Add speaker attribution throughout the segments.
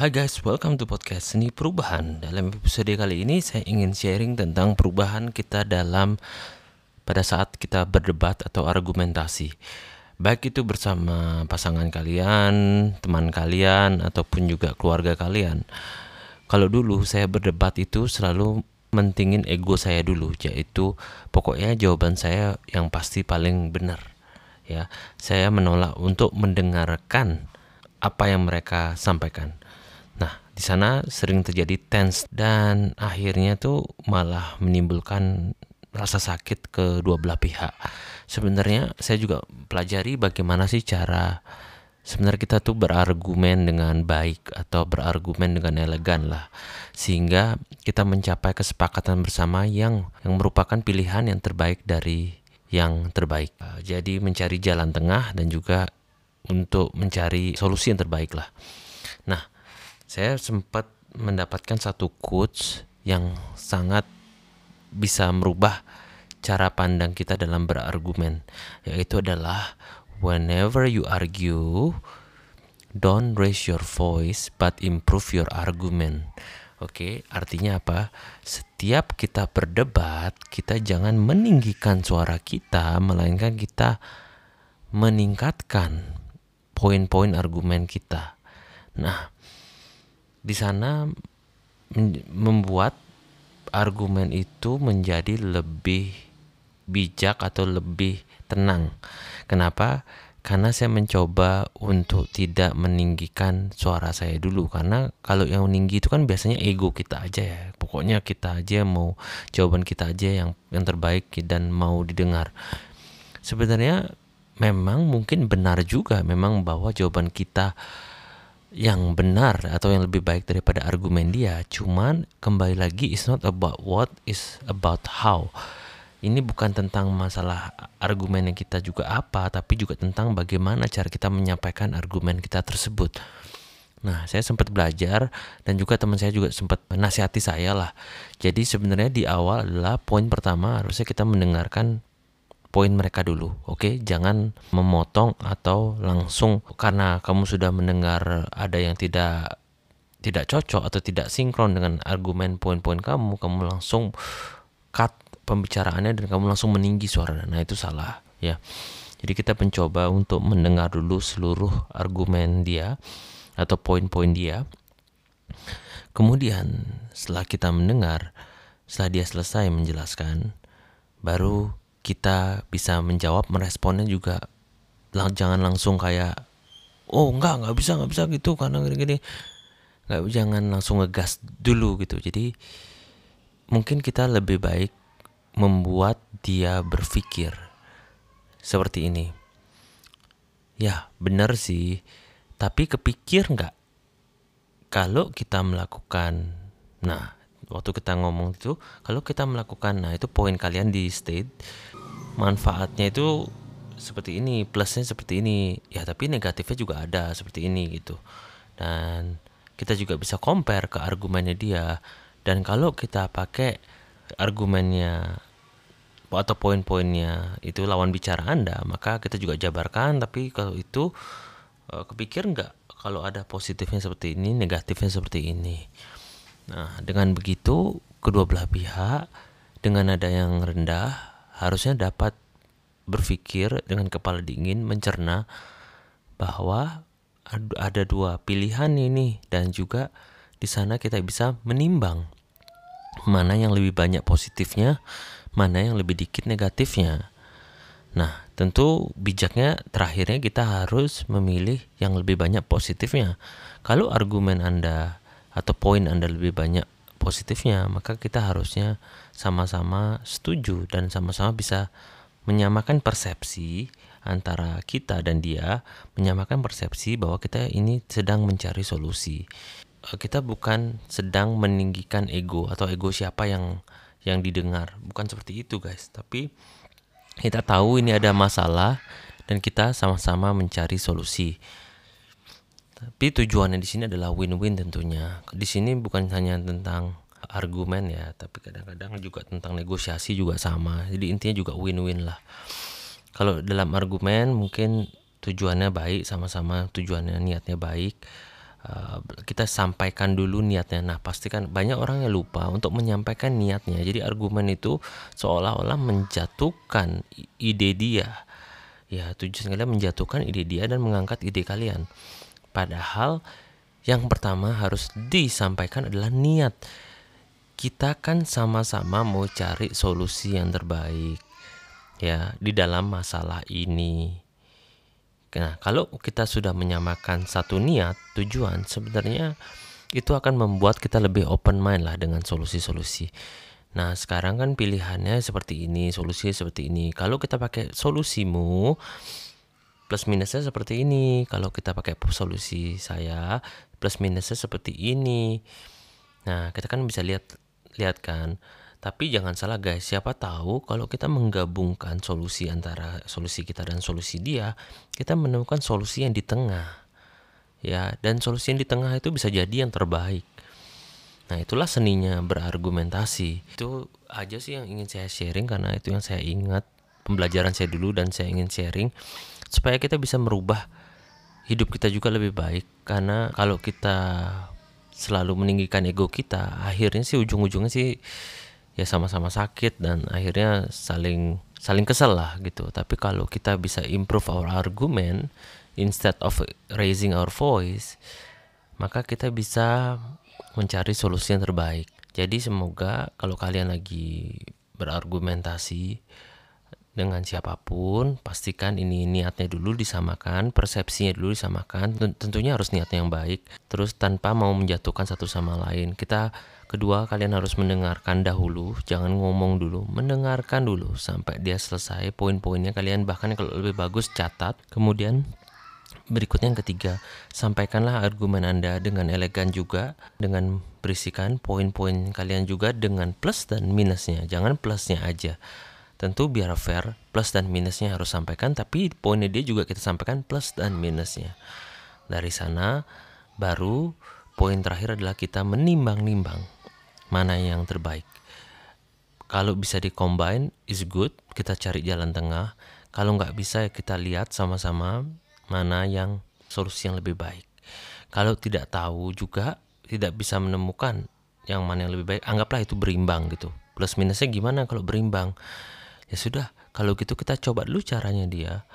Speaker 1: Hai guys, welcome to podcast Seni Perubahan. Dalam episode kali ini saya ingin sharing tentang perubahan kita dalam pada saat kita berdebat atau argumentasi. Baik itu bersama pasangan kalian, teman kalian ataupun juga keluarga kalian. Kalau dulu saya berdebat itu selalu mentingin ego saya dulu, yaitu pokoknya jawaban saya yang pasti paling benar. Ya, saya menolak untuk mendengarkan apa yang mereka sampaikan di sana sering terjadi tense dan akhirnya tuh malah menimbulkan rasa sakit ke dua belah pihak. Sebenarnya saya juga pelajari bagaimana sih cara sebenarnya kita tuh berargumen dengan baik atau berargumen dengan elegan lah sehingga kita mencapai kesepakatan bersama yang yang merupakan pilihan yang terbaik dari yang terbaik. Jadi mencari jalan tengah dan juga untuk mencari solusi yang terbaik lah. Nah, saya sempat mendapatkan satu quotes yang sangat bisa merubah cara pandang kita dalam berargumen yaitu adalah whenever you argue don't raise your voice but improve your argument Oke, artinya apa? Setiap kita berdebat, kita jangan meninggikan suara kita, melainkan kita meningkatkan poin-poin argumen kita. Nah, di sana membuat argumen itu menjadi lebih bijak atau lebih tenang. Kenapa? Karena saya mencoba untuk tidak meninggikan suara saya dulu karena kalau yang tinggi itu kan biasanya ego kita aja ya. Pokoknya kita aja mau jawaban kita aja yang yang terbaik dan mau didengar. Sebenarnya memang mungkin benar juga memang bahwa jawaban kita yang benar atau yang lebih baik daripada argumen dia. Cuman kembali lagi it's not about what is about how. Ini bukan tentang masalah argumen yang kita juga apa, tapi juga tentang bagaimana cara kita menyampaikan argumen kita tersebut. Nah, saya sempat belajar dan juga teman saya juga sempat menasihati saya lah. Jadi sebenarnya di awal adalah poin pertama harusnya kita mendengarkan poin mereka dulu, oke? Okay? Jangan memotong atau langsung karena kamu sudah mendengar ada yang tidak tidak cocok atau tidak sinkron dengan argumen poin-poin kamu, kamu langsung cut pembicaraannya dan kamu langsung meninggi suara. Nah, itu salah, ya. Jadi kita mencoba untuk mendengar dulu seluruh argumen dia atau poin-poin dia. Kemudian setelah kita mendengar, setelah dia selesai menjelaskan, baru kita bisa menjawab meresponnya juga lang jangan langsung kayak oh enggak nggak bisa nggak bisa gitu karena gini-gini. Nggak jangan langsung ngegas dulu gitu. Jadi mungkin kita lebih baik membuat dia berpikir seperti ini. Ya benar sih. Tapi kepikir nggak kalau kita melakukan nah waktu kita ngomong itu kalau kita melakukan nah itu poin kalian di state manfaatnya itu seperti ini plusnya seperti ini. Ya tapi negatifnya juga ada seperti ini gitu. Dan kita juga bisa compare ke argumennya dia. Dan kalau kita pakai argumennya atau poin-poinnya itu lawan bicara anda maka kita juga jabarkan. Tapi kalau itu eh, kepikir nggak kalau ada positifnya seperti ini negatifnya seperti ini? Nah, dengan begitu kedua belah pihak dengan nada yang rendah harusnya dapat berpikir dengan kepala dingin mencerna bahwa ada dua pilihan ini dan juga di sana kita bisa menimbang mana yang lebih banyak positifnya, mana yang lebih dikit negatifnya. Nah, tentu bijaknya terakhirnya kita harus memilih yang lebih banyak positifnya. Kalau argumen Anda atau poin Anda lebih banyak positifnya, maka kita harusnya sama-sama setuju dan sama-sama bisa menyamakan persepsi antara kita dan dia, menyamakan persepsi bahwa kita ini sedang mencari solusi. Eh, kita bukan sedang meninggikan ego atau ego siapa yang yang didengar, bukan seperti itu, guys. Tapi kita tahu ini ada masalah dan kita sama-sama mencari solusi. Tapi tujuannya di sini adalah win-win tentunya. Di sini bukan hanya tentang argumen ya, tapi kadang-kadang juga tentang negosiasi juga sama. Jadi intinya juga win-win lah. Kalau dalam argumen mungkin tujuannya baik sama-sama tujuannya niatnya baik. uh, kita sampaikan dulu niatnya. Nah, pastikan banyak orang yang lupa untuk menyampaikan niatnya. Jadi argumen itu seolah-olah menjatuhkan ide dia. Ya, tujuan kalian menjatuhkan ide dia dan mengangkat ide kalian. Padahal yang pertama harus disampaikan adalah niat. Kita kan sama-sama mau cari solusi yang terbaik ya di dalam masalah ini. Nah, kalau kita sudah menyamakan satu niat, tujuan, sebenarnya itu akan membuat kita lebih open mind lah dengan solusi-solusi. Nah, sekarang kan pilihannya seperti ini, solusi seperti ini. Kalau kita pakai solusimu, plus minusnya seperti ini. Kalau kita pakai solusi saya, plus minusnya seperti ini. Nah, kita kan bisa lihat lihat kan tapi jangan salah guys, siapa tahu kalau kita menggabungkan solusi antara solusi kita dan solusi dia, kita menemukan solusi yang di tengah. Ya, dan solusi yang di tengah itu bisa jadi yang terbaik. Nah, itulah seninya berargumentasi. Itu aja sih yang ingin saya sharing karena itu yang saya ingat pembelajaran saya dulu dan saya ingin sharing supaya kita bisa merubah hidup kita juga lebih baik karena kalau kita selalu meninggikan ego kita, akhirnya sih ujung-ujungnya sih ya sama-sama sakit dan akhirnya saling saling kesel lah gitu. Tapi kalau kita bisa improve our argument instead of raising our voice, maka kita bisa mencari solusi yang terbaik. Jadi semoga kalau kalian lagi berargumentasi dengan siapa pun, pastikan ini niatnya dulu disamakan, persepsinya dulu disamakan. Tentunya harus niatnya yang baik, terus tanpa mau menjatuhkan satu sama lain. Kita kedua kalian harus mendengarkan dahulu, jangan ngomong dulu, mendengarkan dulu sampai dia selesai poin-poinnya. Kalian bahkan kalau lebih bagus catat, kemudian Berikutnya yang ketiga, sampaikanlah argumen Anda dengan elegan juga, dengan berisikan poin-poin kalian juga dengan plus dan minusnya. Jangan plusnya aja. Tentu biar fair, plus dan minusnya harus sampaikan, tapi poinnya dia juga kita sampaikan plus dan minusnya. Dari sana, baru poin terakhir adalah kita menimbang-nimbang mana yang terbaik. Kalau bisa dikombine, is good, kita cari jalan tengah. Kalau nggak bisa, kita lihat sama-sama mana yang solusi yang lebih baik. Kalau tidak tahu juga, tidak bisa menemukan yang mana yang lebih baik, anggaplah itu berimbang gitu. Plus minusnya gimana kalau berimbang? Ya sudah kalau gitu kita coba dulu caranya dia.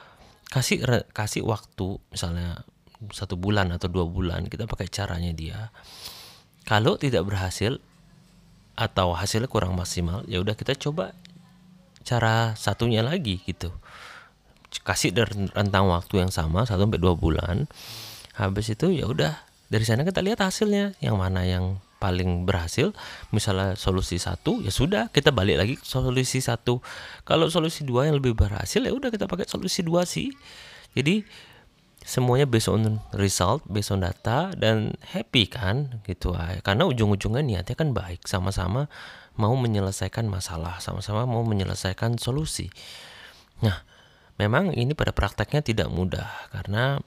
Speaker 1: Kasih kasih waktu misalnya satu bulan atau dua bulan kita pakai caranya dia. Kalau tidak berhasil atau hasilnya kurang maksimal ya udah kita coba cara satunya lagi gitu. Kasih rentang waktu yang sama satu sampai dua bulan. Habis itu ya udah dari sana kita lihat hasilnya yang mana yang paling berhasil misalnya solusi satu ya sudah kita balik lagi ke solusi satu. Kalau solusi dua yang lebih berhasil ya udah kita pakai solusi dua sih. Jadi semuanya based on result based on data dan happy kan gitu. Karena ujung-ujungnya niatnya kan baik sama-sama mau menyelesaikan masalah sama-sama mau menyelesaikan solusi. Nah memang ini pada prakteknya tidak mudah karena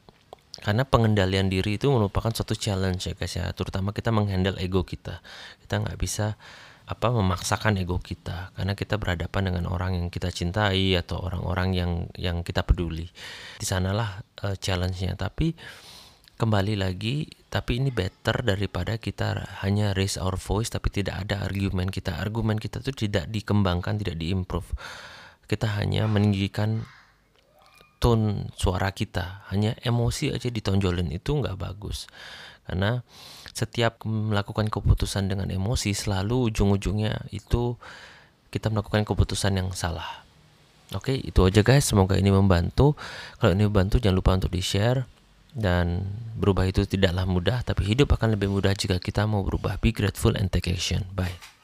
Speaker 1: karena pengendalian diri itu merupakan suatu challenge ya guys ya. Terutama kita menghandle ego kita. Kita nggak bisa apa memaksakan ego kita. Karena kita berhadapan dengan orang yang kita cintai atau orang-orang yang yang kita peduli. Di sanalah uh, challenge-nya. Tapi kembali lagi tapi ini better daripada kita hanya raise our voice tapi tidak ada argumen kita. Argumen kita itu tidak dikembangkan tidak diimprove. Kita hanya meninggikan tone suara kita. Hanya emosi aja ditonjolin. Itu nggak bagus. Karena setiap melakukan keputusan dengan emosi selalu ujung-ujungnya itu kita melakukan keputusan yang salah. Oke itu aja guys. Semoga ini membantu. Kalau ini membantu jangan lupa untuk di share dan berubah itu tidaklah mudah tapi hidup akan lebih mudah jika kita mau berubah. Be grateful and take action. Bye